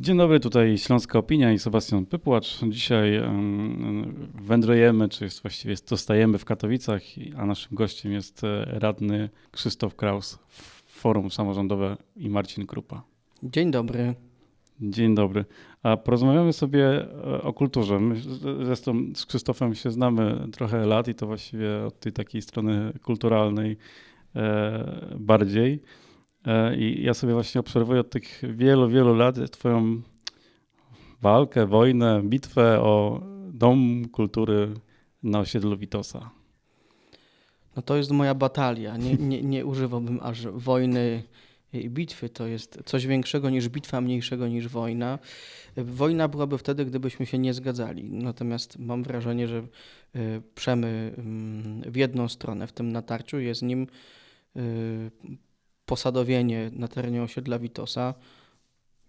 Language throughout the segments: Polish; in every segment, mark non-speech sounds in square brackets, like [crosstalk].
Dzień dobry, tutaj Śląska Opinia i Sebastian Pypłacz. Dzisiaj wędrujemy, czy jest właściwie zostajemy w Katowicach, a naszym gościem jest e, radny Krzysztof Kraus, Forum Samorządowe i Marcin Krupa. Dzień dobry. Dzień dobry. A porozmawiamy sobie e, o kulturze. My zresztą z Krzysztofem się znamy trochę lat i to właściwie od tej takiej strony kulturalnej e, bardziej. E, I ja sobie właśnie obserwuję od tych wielu, wielu lat Twoją walkę, wojnę, bitwę o Dom Kultury na osiedlu Witosa. No to jest moja batalia. Nie, nie, nie używałbym aż wojny i bitwy. To jest coś większego niż bitwa, mniejszego niż wojna. Wojna byłaby wtedy, gdybyśmy się nie zgadzali. Natomiast mam wrażenie, że e, przemy mm, w jedną stronę w tym natarciu jest nim e, posadowienie na terenie osiedla Witosa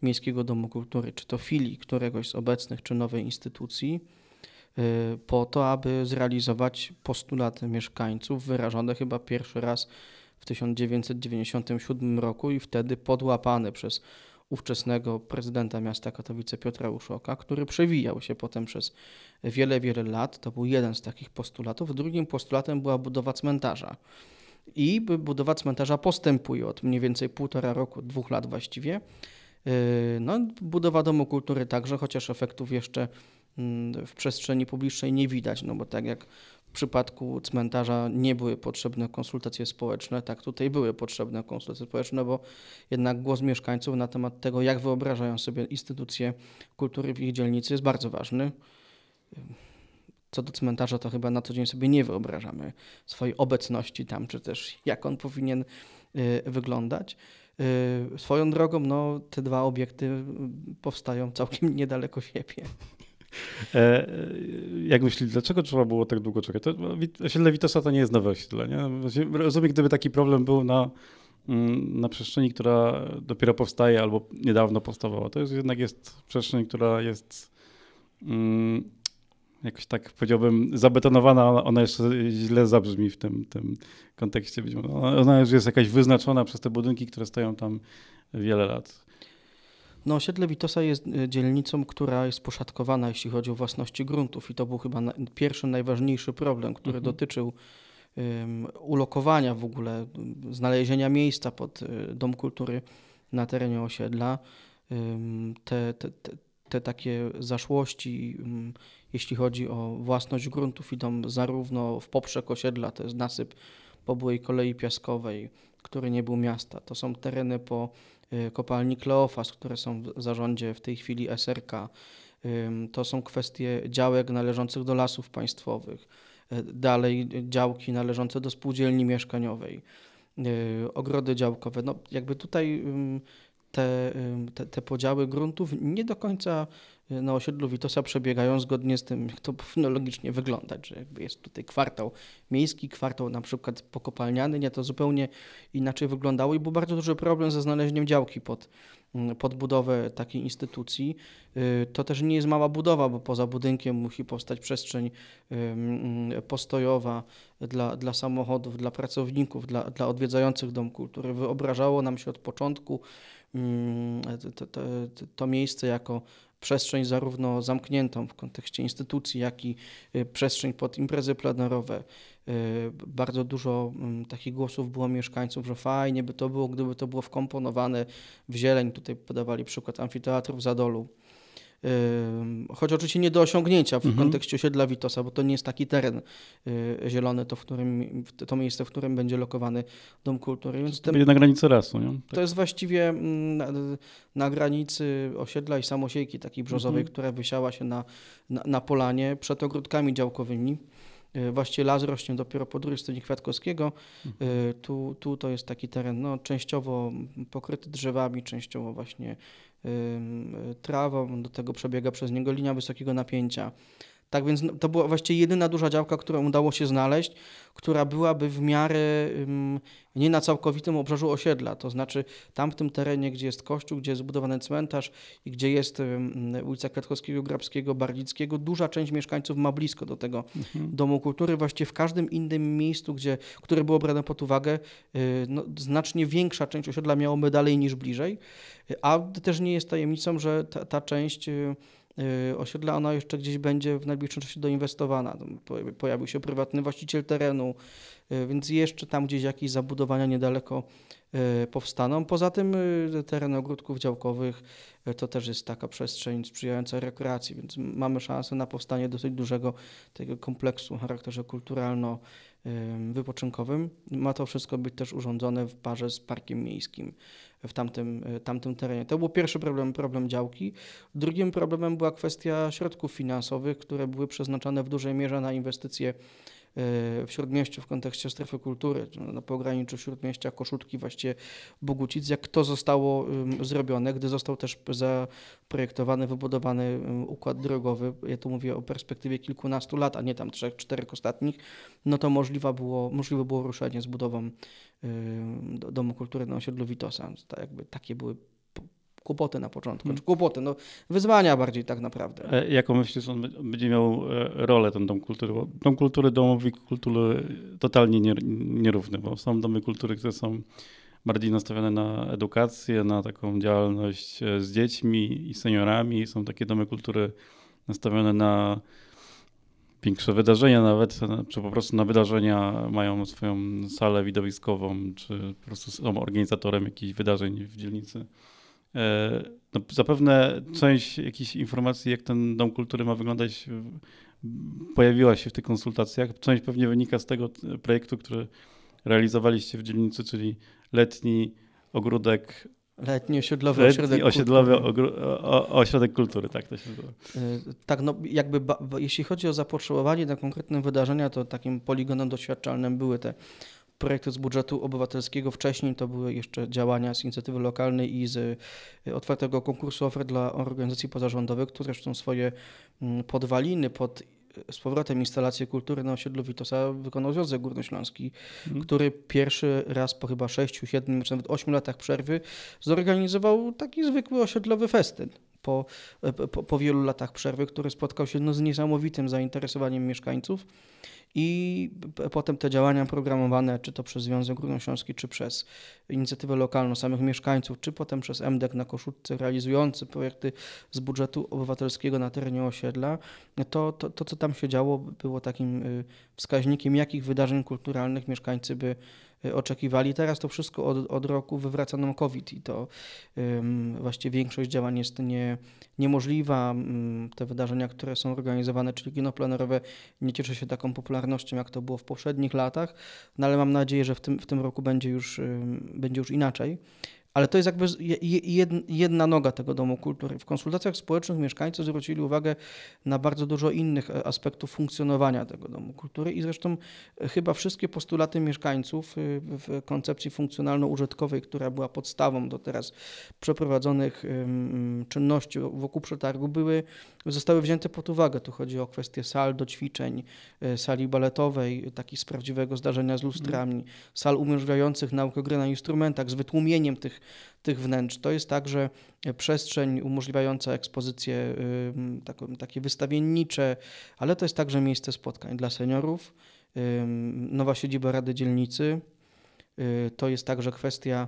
Miejskiego Domu Kultury, czy to filii któregoś z obecnych, czy nowej instytucji, y, po to, aby zrealizować postulaty mieszkańców wyrażone chyba pierwszy raz w 1997 roku i wtedy podłapane przez ówczesnego prezydenta miasta Katowice Piotra Uszoka, który przewijał się potem przez wiele, wiele lat. To był jeden z takich postulatów. Drugim postulatem była budowa cmentarza i budowa cmentarza postępuje od mniej więcej półtora roku, dwóch lat właściwie. Yy, no, budowa domu kultury także, chociaż efektów jeszcze mm, w przestrzeni publicznej nie widać, no bo tak jak w przypadku cmentarza nie były potrzebne konsultacje społeczne, tak tutaj były potrzebne konsultacje społeczne, bo jednak głos mieszkańców na temat tego, jak wyobrażają sobie instytucje kultury w ich dzielnicy jest bardzo ważny co do cmentarza, to chyba na co dzień sobie nie wyobrażamy swojej obecności tam, czy też jak on powinien y, wyglądać. Y, swoją drogą, no, te dwa obiekty y, powstają całkiem [laughs] niedaleko siebie. E, e, jak myślisz, dlaczego trzeba było tak długo czekać? To, osiedle Witosa to nie jest nowe osiedle. Nie? Rozumiem, gdyby taki problem był na, mm, na przestrzeni, która dopiero powstaje albo niedawno powstawała. To jest jednak jest przestrzeń, która jest mm, jakoś tak powiedziałbym, zabetonowana, ona jeszcze źle zabrzmi w tym, tym kontekście. Ona już jest jakaś wyznaczona przez te budynki, które stoją tam wiele lat. No, osiedle Witosa jest e, dzielnicą, która jest poszatkowana, jeśli chodzi o własności gruntów i to był chyba na, pierwszy, najważniejszy problem, który mhm. dotyczył um, ulokowania w ogóle, znalezienia miejsca pod um, Dom Kultury na terenie osiedla. Um, te, te, te, te takie zaszłości jeśli chodzi o własność gruntów, idą zarówno w poprzek osiedla, to jest nasyp po byłej kolei piaskowej, który nie był miasta. To są tereny po y, kopalni Kleofas, które są w zarządzie w tej chwili SRK. To są kwestie działek należących do lasów państwowych. Y, dalej działki należące do spółdzielni mieszkaniowej, y, ogrody działkowe. No, jakby tutaj te, te, te podziały gruntów nie do końca na osiedlu Witosa przebiegają zgodnie z tym, jak to [laughs] powinno logicznie wyglądać, że jakby jest tutaj kwartał miejski, kwartał na przykład pokopalniany, nie, to zupełnie inaczej wyglądało i był bardzo duży problem ze znalezieniem działki pod, mm, pod budowę takiej instytucji. Y, to też nie jest mała budowa, bo poza budynkiem musi powstać przestrzeń mm, postojowa dla, dla samochodów, dla pracowników, dla, dla odwiedzających Dom Kultury. Wyobrażało nam się od początku to, to, to miejsce jako przestrzeń zarówno zamkniętą w kontekście instytucji, jak i y, przestrzeń pod imprezy plenerowe. Y, bardzo dużo mm, takich głosów było mieszkańców, że fajnie by to było, gdyby to było wkomponowane w zieleń. Tutaj podawali przykład amfiteatru w Zadolu choć oczywiście nie do osiągnięcia w mhm. kontekście osiedla Witosa, bo to nie jest taki teren y, zielony, to, w którym, to miejsce, w którym będzie lokowany Dom Kultury. Więc to ten, na granicy lasu, nie? Tak. To jest właściwie mm, na, na, granicy osiedla i samosiejki takiej brzozowej, mhm. która wysiała się na, na, na polanie przed ogródkami działkowymi. Y, właściwie las rośnie dopiero po drugiej stronie Kwiatkowskiego. Mhm. Y, tu, tu to jest taki teren no, częściowo pokryty drzewami, częściowo właśnie trawą, do tego przebiega przez niego linia wysokiego napięcia. Tak więc no, to była właściwie jedyna duża działka, którą udało się znaleźć, która byłaby w miarę nie na całkowitym obrzeżu osiedla. To znaczy tam w tym terenie, gdzie jest kościół, gdzie jest zbudowany cmentarz i gdzie jest ulica Kwiatkowskiego, Grabskiego, Barlickiego, duża część mieszkańców ma blisko do tego mhm. domu kultury. Właściwie w każdym innym miejscu, gdzie, które było brane pod uwagę, y, no, znacznie większa część osiedla miałoby dalej niż bliżej. A też nie jest tajemnicą, że ta, ta część y, Y, osiedla, ona jeszcze gdzieś będzie w najbliższym czasie doinwestowana. Pojawił się prywatny właściciel terenu, y, więc jeszcze tam gdzieś jakieś zabudowania niedaleko y, powstaną. Poza tym teren ogródków działkowych to też jest taka przestrzeń sprzyjająca rekreacji, więc mamy szansę na powstanie dosyć dużego tego kompleksu o charakterze kulturalno- wypoczynkowym. Ma to wszystko być też urządzone w parze z parkiem miejskim w tamtym, tamtym terenie. To był pierwszy problem, problem działki. Drugim problemem była kwestia środków finansowych, które były przeznaczane w dużej mierze na inwestycje w Śródmieściu w kontekście strefy kultury, na pograniczu Śródmieścia, Koszutki, właściwie Bogucic, jak to zostało zrobione, gdy został też zaprojektowany, wybudowany układ drogowy, ja tu mówię o perspektywie kilkunastu lat, a nie tam trzech, czterech ostatnich, no to możliwe było, możliwe było ruszenie z budową Domu Kultury na osiedlu Witosa. To jakby takie były kłopoty na początku. Hmm. Czy kłopoty, no wyzwania bardziej tak naprawdę. E, jaką myślisz, on będzie miał e, rolę ten Dom Kultury? Bo dom Kultury, domowi kultury totalnie nierówny, bo są domy kultury, które są bardziej nastawione na edukację, na taką działalność e, z dziećmi i seniorami. Są takie domy kultury nastawione na większe wydarzenia nawet, czy po prostu na wydarzenia mają swoją salę widowiskową, czy po prostu są organizatorem jakichś wydarzeń w dzielnicy. E, no, zapewne część jakichś informacji, jak ten dom kultury ma wyglądać, pojawiła się w tych konsultacjach. Część pewnie wynika z tego projektu, który realizowaliście w dzielnicy, czyli letni ogródek. Letni osiedlowy letni ośrodek osiedlowy kultury. O, ośrodek kultury, tak to się nazywa. E, tak, no jakby jeśli chodzi o zapotrzebowanie na konkretne wydarzenia, to takim poligonem doświadczalnym były te projekty z budżetu obywatelskiego. Wcześniej to były jeszcze działania z inicjatywy lokalnej i z y, otwartego konkursu ofert dla organizacji pozarządowych, które zresztą swoje mm, podwaliny pod z powrotem instalację kultury na osiedlu Witosa wykonał Związek Górnośląski, mm. który pierwszy raz po chyba 6, 7 czy nawet 8 latach przerwy zorganizował taki zwykły osiedlowy festyn. Po, po, po wielu latach przerwy, który spotkał się no, z niesamowitym zainteresowaniem mieszkańców i potem te działania programowane, czy to przez Związek Górnośląski, czy przez inicjatywę lokalną samych mieszkańców, czy potem przez MDEK na Koszutce realizujący projekty z budżetu obywatelskiego na terenie osiedla, to, to, to co tam się działo było takim y, wskaźnikiem, jakich wydarzeń kulturalnych mieszkańcy by oczekiwali. Teraz to wszystko od, od roku wywraca nam COVID i to um, właściwie większość działań jest nie, niemożliwa. Um, te wydarzenia, które są organizowane, czyli kino plenerowe, nie cieszy się taką popularnością, jak to było w poprzednich latach, no ale mam nadzieję, że w tym, w tym roku będzie już, um, będzie już inaczej. Ale to jest jakby jedna noga tego domu kultury. W konsultacjach społecznych mieszkańcy zwrócili uwagę na bardzo dużo innych e, aspektów funkcjonowania tego domu kultury i zresztą e, chyba wszystkie postulaty mieszkańców e, w koncepcji funkcjonalno-użytkowej, która była podstawą do teraz przeprowadzonych czynności wokół przetargu, były, zostały wzięte pod uwagę. Tu chodzi o kwestie sal do ćwiczeń, sali baletowej, takich z prawdziwego zdarzenia z lustrami, sal umożliwiających naukę gry na instrumentach z wytłumieniem tych tych wnętrz. To jest także przestrzeń umożliwiająca ekspozycje takie wystawiennicze, ale to jest także miejsce spotkań dla seniorów, nowa siedziba Rady Dzielnicy. Y, to jest także kwestia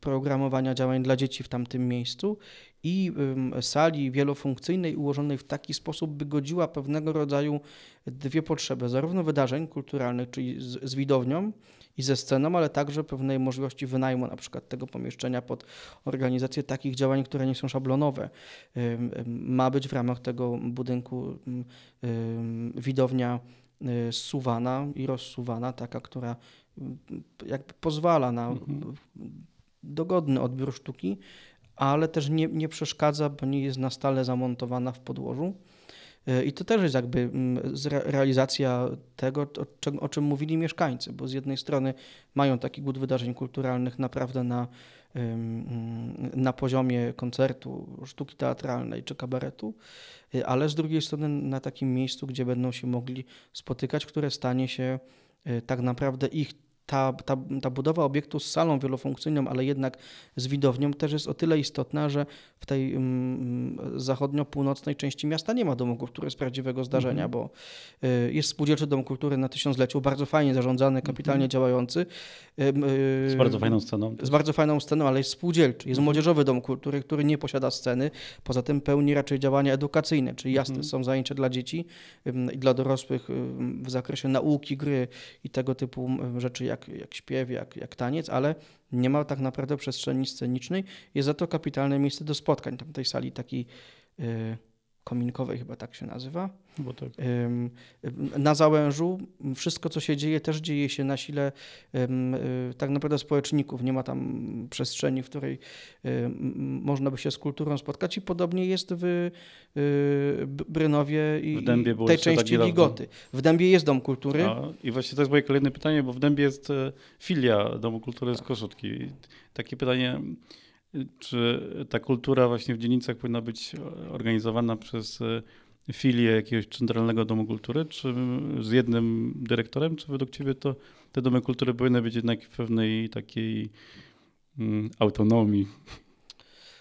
programowania działań dla dzieci w tamtym miejscu i sali wielofunkcyjnej ułożonej w taki sposób, by godziła pewnego rodzaju dwie potrzeby, zarówno wydarzeń kulturalnych, czyli z, z widownią, i ze sceną, ale także pewnej możliwości wynajmu na przykład tego pomieszczenia pod organizację takich działań, które nie są szablonowe. Ma być w ramach tego budynku widownia y, suwana i rozsuwana, taka, która jakby pozwala na mhm. dogodny odbiór sztuki, ale też nie, nie przeszkadza, bo nie jest na stale zamontowana w podłożu. I to też jest jakby realizacja tego, o czym mówili mieszkańcy, bo z jednej strony mają taki głód wydarzeń kulturalnych naprawdę na, na poziomie koncertu, sztuki teatralnej czy kabaretu, ale z drugiej strony na takim miejscu, gdzie będą się mogli spotykać, które stanie się tak naprawdę ich ta, ta, ta budowa obiektu z salą wielofunkcyjną, ale jednak z widownią też jest o tyle istotna, że w tej um, zachodnio-północnej części miasta nie ma domu kultury z prawdziwego zdarzenia, mm -hmm. bo y, jest spółdzielczy dom kultury na tysiącleciu, bardzo fajnie zarządzany, kapitalnie mm -hmm. działający. Y, y, z bardzo fajną sceną. Z bardzo fajną sceną, ale jest spółdzielczy. Jest mm -hmm. młodzieżowy dom kultury, który nie posiada sceny, poza tym pełni raczej działania edukacyjne, czyli jasne mhm. są zajęcia dla dzieci i dla dorosłych w zakresie nauki, gry i tego typu rzeczy jak jak, jak śpiew, jak, jak taniec, ale nie ma tak naprawdę przestrzeni scenicznej. Jest za to kapitalne miejsce do spotkań. Tam w tej sali takiej y, kominkowej chyba tak się nazywa. Tak. Na Załężu wszystko, co się dzieje, też dzieje się na sile y, tak naprawdę społeczników. Nie ma tam przestrzeni, w której można by się z kulturą spotkać i podobnie jest w y, Brynowie i w tej części Ligoty. W Dębie jest Dom Kultury. A, I właśnie to jest moje kolejne pytanie, bo w Dębie jest e, filia Domu Kultury z Koszutki. Takie pytanie, czy ta kultura właśnie w dzielnicach powinna być organizowana przez e, filię jakiegoś centralnego domu kultury, czy z jednym dyrektorem, czy według Ciebie to te domy kultury powinny być jednak w pewnej takiej mm, autonomii?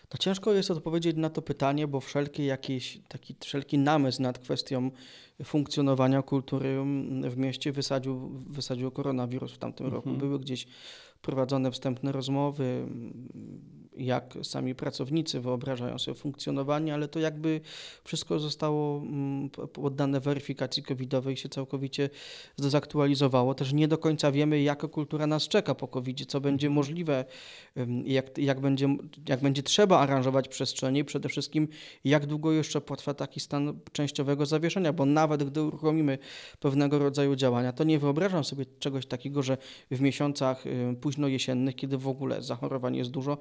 To ciężko jest odpowiedzieć na to pytanie, bo wszelki jakiś taki wszelki namysł nad kwestią funkcjonowania kultury w mieście wysadził, wysadził koronawirus w tamtym mhm. roku. Były gdzieś prowadzone wstępne rozmowy, jak sami pracownicy wyobrażają sobie funkcjonowanie, ale to jakby wszystko zostało mm, poddane weryfikacji covidowej i się całkowicie zdezaktualizowało. Też nie do końca wiemy, jaka kultura nas czeka po covid co będzie możliwe, jak, jak, będzie, jak będzie trzeba aranżować przestrzenie i przede wszystkim jak długo jeszcze potrwa taki stan częściowego zawieszenia, bo nawet gdy uruchomimy pewnego rodzaju działania, to nie wyobrażam sobie czegoś takiego, że w miesiącach późno jesiennych, kiedy w ogóle zachorowań jest dużo,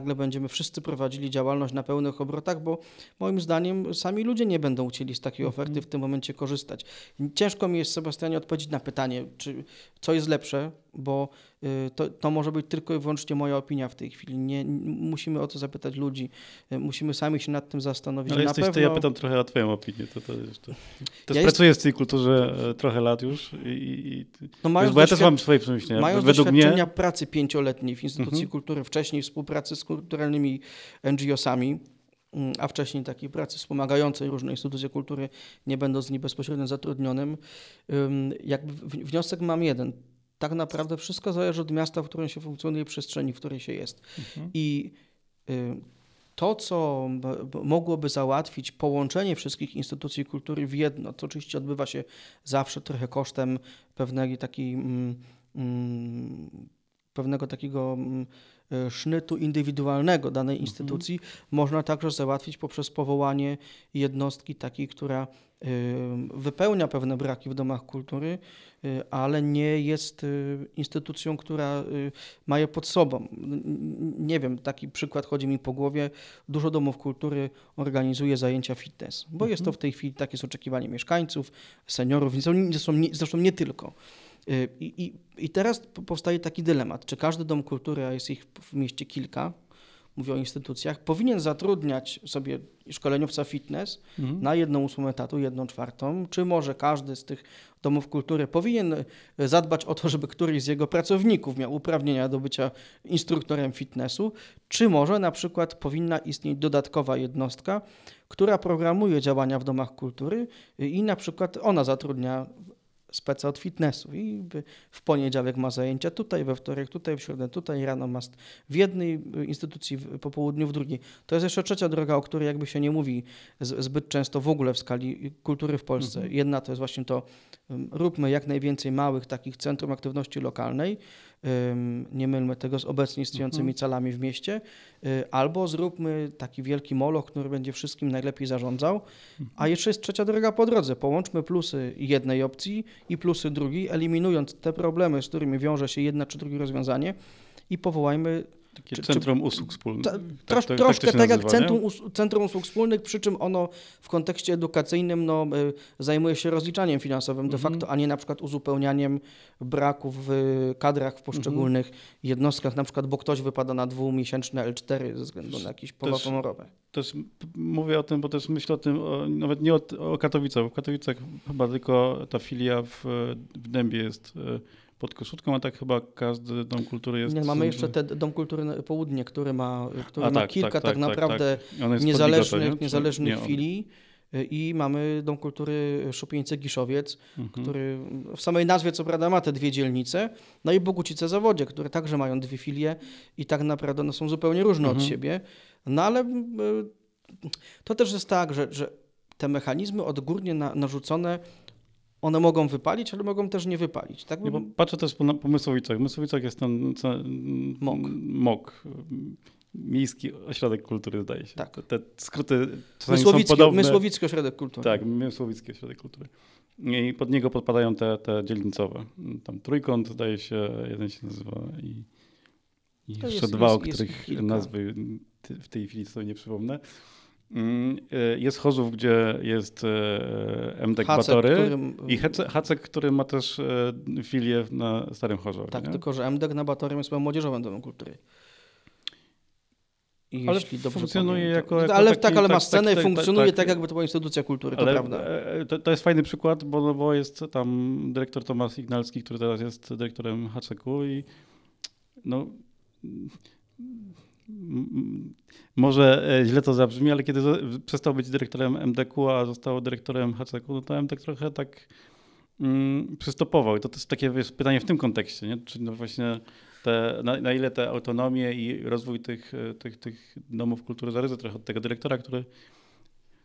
nagle będziemy wszyscy prowadzili działalność na pełnych obrotach, bo moim zdaniem sami ludzie nie będą chcieli z takiej oferty mhm. w tym momencie korzystać. Ciężko mi jest, Sebastianie, odpowiedzieć na pytanie, czy co jest lepsze, bo y, to, to może być tylko i wyłącznie moja opinia w tej chwili. Nie, musimy o to zapytać ludzi, y, musimy sami się nad tym zastanowić. Ale jesteś, pewno... to ja pytam trochę o twoją opinię. To, to, to, to ja pracuję jest... w tej kulturze e, trochę lat już i, i no mając bo ja też mam swoje przemyślenia. Mając Według doświadczenia mnie... pracy pięcioletniej w instytucji mhm. kultury, wcześniej współpracy z kulturalnymi NGO-sami, mm, a wcześniej takiej pracy wspomagającej różne instytucje kultury, nie będąc z niej bezpośrednio zatrudnionym, jakby wniosek mam jeden tak naprawdę wszystko zależy od miasta, w którym się funkcjonuje, przestrzeni, w której się jest. Mhm. I y, to, co mogłoby załatwić połączenie wszystkich instytucji kultury w jedno, to oczywiście odbywa się zawsze trochę kosztem pewnej takiej, pewnego takiego y, sznytu indywidualnego danej mhm. instytucji, mhm. można także załatwić poprzez powołanie jednostki takiej, która wypełnia pewne braki w domach kultury, Y, ale nie jest y, instytucją, która y, ma je pod sobą. Nie wiem, taki przykład chodzi mi po głowie. Dużo domów kultury organizuje zajęcia fitness, bo mhm. jest to mhm. w tej chwili takie oczekiwanie mieszkańców, seniorów, zresztą nie, zresztą nie tylko. I, i, I teraz powstaje taki dylemat, czy każdy dom kultury, a jest ich w mieście kilka, mówię o instytucjach, powinien zatrudniać sobie szkoleniowca fitness mhm. na jedną ósmą etatu, jedną czwartą, czy może każdy z tych domów kultury powinien zadbać o to, żeby któryś z jego pracowników miał uprawnienia do bycia instruktorem fitnessu, czy może na przykład powinna istnieć dodatkowa jednostka, która programuje działania w domach kultury i na przykład ona zatrudnia speca od fitnessu i w poniedziałek ma zajęcia tutaj, we wtorek tutaj, w środę tutaj, rano ma w jednej instytucji, po południu w drugiej. To jest jeszcze trzecia droga, o której jakby się nie mówi zbyt często w ogóle w skali kultury w Polsce. Mhm. Jedna to jest właśnie to, róbmy jak najwięcej małych takich centrum aktywności lokalnej, nie mylmy tego z obecnie istniejącymi mhm. celami w mieście, y, albo zróbmy taki wielki moloch, który będzie wszystkim najlepiej zarządzał, mhm. a jeszcze jest trzecia droga po drodze. Połączmy plusy jednej opcji i plusy drugiej, eliminując te problemy, z którymi wiąże się jedna czy drugie rozwiązanie i powołajmy Takie czy, centrum czy, usług wspólnych. Ta, tak, to, troszkę tak, tak jak centrum, us, centrum Usług Wspólnych, przy czym ono w kontekście edukacyjnym no, y, zajmuje się rozliczaniem finansowym de mhm. facto, a nie na przykład uzupełnianiem braków w kadrach w poszczególnych mhm. jednostkach, na przykład, bo ktoś wypada na dwumiesięczne L4 ze względu na jakiś powód honorowy. Też mówię o tym, bo też myślę o tym, o, nawet nie o, o Katowicach. W Katowicach chyba tylko ta filia w, w Dębie jest y, pod koszutką, a tak chyba każdy dom kultury jest. Nie, mamy jeszcze ten Dom Kultury Południe, który ma, który ma tak, kilka tak, tak, tak naprawdę tak, niezależnych, Ligoto, niezależnych nie, filii. I mamy Dom Kultury Szupieńce-Giszowiec, mhm. który w samej nazwie co prawda ma te dwie dzielnice, no i Bogucice-Zawodzie, które także mają dwie filie i tak naprawdę no, są zupełnie różne mhm. od siebie. No ale to też jest tak, że, że te mechanizmy odgórnie na, narzucone one mogą wypalić, ale mogą też nie wypalić. Tak? Patrzę też po, po Mysłowicach. Mysłowicach jest ten MOK. MOK. Miejski Ośrodek Kultury, zdaje się. Tak. Te, skróty Mysłowicki, są podobne. Mysłowicki Ośrodek Kultury. Tak, Mysłowicki Ośrodek Kultury. I pod niego podpadają te, te dzielnicowe. Tam trójkąt, zdaje się, jeden się nazywa i, i jeszcze jest, dwa, jest, o których nazwy w tej chwili sobie nie przypomnę. Mm, y, jest Chorzów, gdzie jest y, MDK Batory którym... i Hacek, który ma też y, filię na Starym Chorzowie. Tak, nie? tylko że MDK na Batorym jest młodzieżowym domem kultury. I ale funkcjonuje jako, jako, Ale taki, tak, ale ma tak, scenę tak, i funkcjonuje tak, tak, jakby to była instytucja kultury, to prawda. E, to, to, jest fajny przykład, bo, no, bo jest tam dyrektor Tomasz Ignalski, który teraz jest dyrektorem Haceku i no może e, źle to zabrzmi, ale kiedy przestał być dyrektorem MDK, a został dyrektorem HCK, no to MDK trochę tak mm, przystopował. I to jest takie wiesz, pytanie w tym kontekście, nie? czy no właśnie te, na, na, ile te autonomię i rozwój tych, e, tych, tych domów kultury zależy trochę od tego dyrektora, który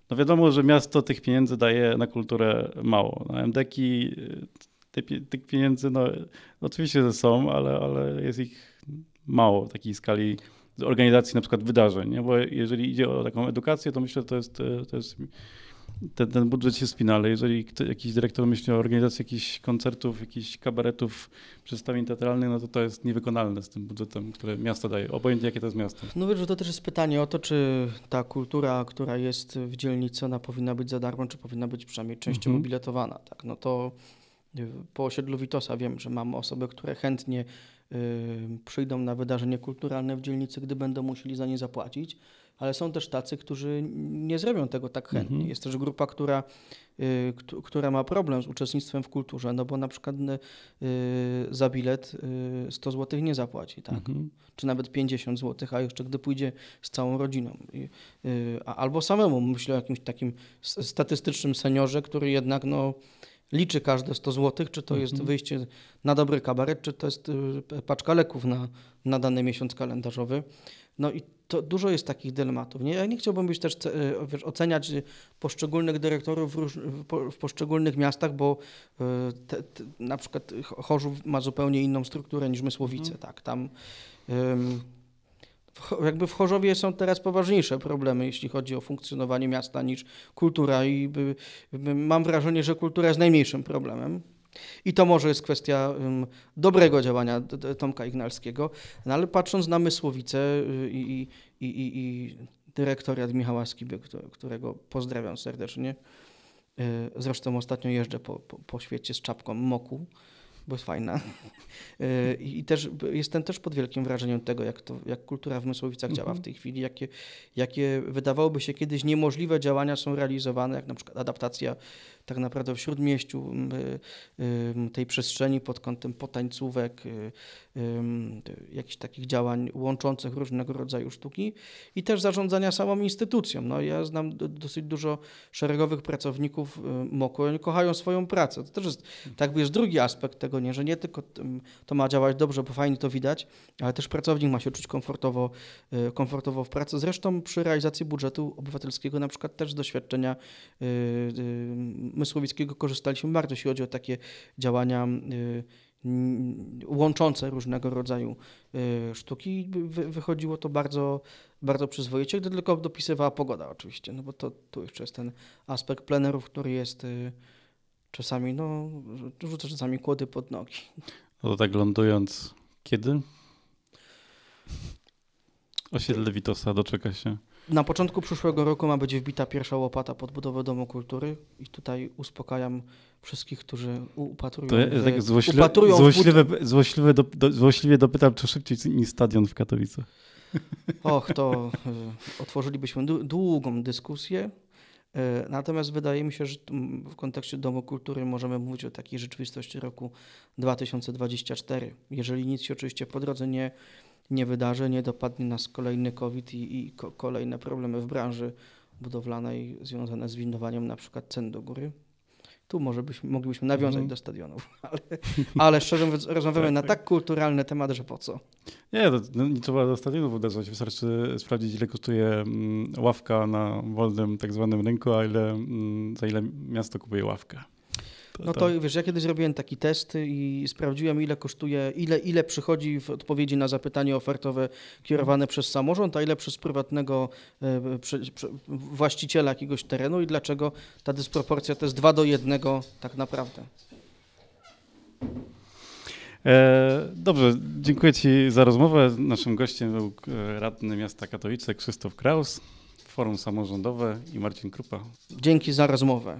no wiadomo, że miasto tych pieniędzy daje na kulturę mało. Na MDK te, tych pieniędzy no, oczywiście są, ale, ale jest ich mało w takiej skali z organizacji na przykład wydarzeń, nie? bo jeżeli idzie o taką edukację, to myślę, że to jest, to jest ten, ten budżet się spina, ale jeżeli jakiś dyrektor myśli o organizacji jakichś koncertów, jakichś kabaretów, przedstawień teatralnych, no to to jest niewykonalne z tym budżetem, które miasto daje, obojętnie jakie to jest miasto. No wiesz, że to też jest pytanie o to, czy ta kultura, która jest w dzielnicy, ona powinna być za darmo, czy powinna być przynajmniej częściowo mhm. biletowana. Tak? No to y, po osiedlu Witosa wiem, że mam osoby, które chętnie przyjdą na wydarzenie kulturalne w dzielnicy, gdy będą musieli za nie zapłacić, ale są też tacy, którzy nie zrobią tego tak chętnie. Mhm. Jest też grupa, która, y, która ma problem z uczestnictwem w kulturze, no bo na przykład y, za bilet 100 y, zł nie zapłaci, tak? Mhm. czy nawet 50 zł, a jeszcze gdy pójdzie z całą rodziną. Albo samemu, myślę o jakimś takim statystycznym seniorze, który jednak no, liczy każde 100 zł, czy to jest mhm. wyjście na dobry kabaret, czy to jest y, paczka leków na, na dany miesiąc kalendarzowy. No i to dużo jest takich dylematów. Nie? Ja nie chciałbym być też y, wiesz, oceniać poszczególnych dyrektorów w, róż, w poszczególnych miastach, bo y, te, te, na przykład Chorzów ma zupełnie inną strukturę niż Mysłowice. Mhm. Tak? Tam jakby w Chorzowie są teraz poważniejsze problemy, jeśli chodzi o funkcjonowanie miasta niż kultura i by, by, mam wrażenie, że kultura jest najmniejszym problemem. I to może jest kwestia um, dobrego działania Tomka Ignalskiego, no ale patrząc na Mysłowice y, i, i, i, i dyrektoriat Michała Skiby, którego pozdrawiam serdecznie, y, zresztą ostatnio jeżdżę po, po, po świecie z czapką moku, bo jest fajna. E, [laughs] I też jestem też pod wielkim wrażeniem tego, jak, to, jak kultura w Mysłowicach działa w mhm. tej chwili, jakie, jakie wydawałoby się kiedyś niemożliwe działania są realizowane, jak na przykład adaptacja tak naprawdę w śródmieściu tej przestrzeni pod kątem potańcówek, y, jakichś takich działań łączących różnego rodzaju sztuki i też zarządzania samą instytucją. No, ja znam dosyć dużo szeregowych pracowników y, MOKU, oni kochają swoją pracę. To też jest, tak jest drugi aspekt tego, nie, że nie tylko to ma działać dobrze, bo fajnie to widać, ale też pracownik ma się czuć komfortowo, y, komfortowo w pracy. Zresztą przy realizacji budżetu obywatelskiego na przykład też doświadczenia Mysłowickiego korzystaliśmy bardzo, jeśli chodzi o takie działania łączące różnego rodzaju y, sztuki. wychodziło to bardzo, bardzo przyzwoicie, gdy tylko dopisywała pogoda oczywiście, no bo to tu jeszcze jest ten aspekt plenerów, który jest y, czasami, no, rzuca czasami kłody pod nogi. No to tak lądując, kiedy? Osiedle Witosa doczeka się. Na początku przyszłego roku ma być wbita pierwsza łopata pod budowę Domu Kultury i tutaj uspokajam wszystkich, którzy upatrują, To ja tak złośliwe, upatrują złośliwe, złośliwe, do, do, złośliwie dopytam, czy szybciej niż stadion w Katowicach. [laughs] Och, to y, otworzylibyśmy dłu- długą dyskusję. Y, Natomiast wydaje mi się, że w kontekście Domu Kultury możemy mówić o takiej rzeczywistości roku 2024. Jeżeli nic się oczywiście po drodze nie, nie wydarzy, nie dopadnie nas kolejny COVID i, i ko- kolejne problemy w branży budowlanej związane z windowaniem na przykład cen do góry. Tu może byśmy, moglibyśmy nawiązać Mhm. do stadionów, [laughs] ale, ale szczerze mówiąc rozmawiamy Tak, na tak. tak kulturalny temat, że po co? Nie, to, no, nie trzeba do stadionów uderzać. Wystarczy sprawdzić, ile kosztuje mm, ławka na wolnym tak zwanym rynku, a ile, mm, za ile miasto kupuje ławkę. No to wiesz, ja kiedyś zrobiłem taki test i sprawdziłem, ile kosztuje, ile, ile przychodzi w odpowiedzi na zapytanie ofertowe kierowane przez samorząd, a ile przez prywatnego e, prze, prze, właściciela jakiegoś terenu i dlaczego ta dysproporcja to jest 2 do 1 tak naprawdę. E, dobrze, dziękuję Ci za rozmowę. Naszym gościem był e, radny miasta Katowice Krzysztof Kraus, Forum Samorządowe i Marcin Krupa. Dzięki za rozmowę.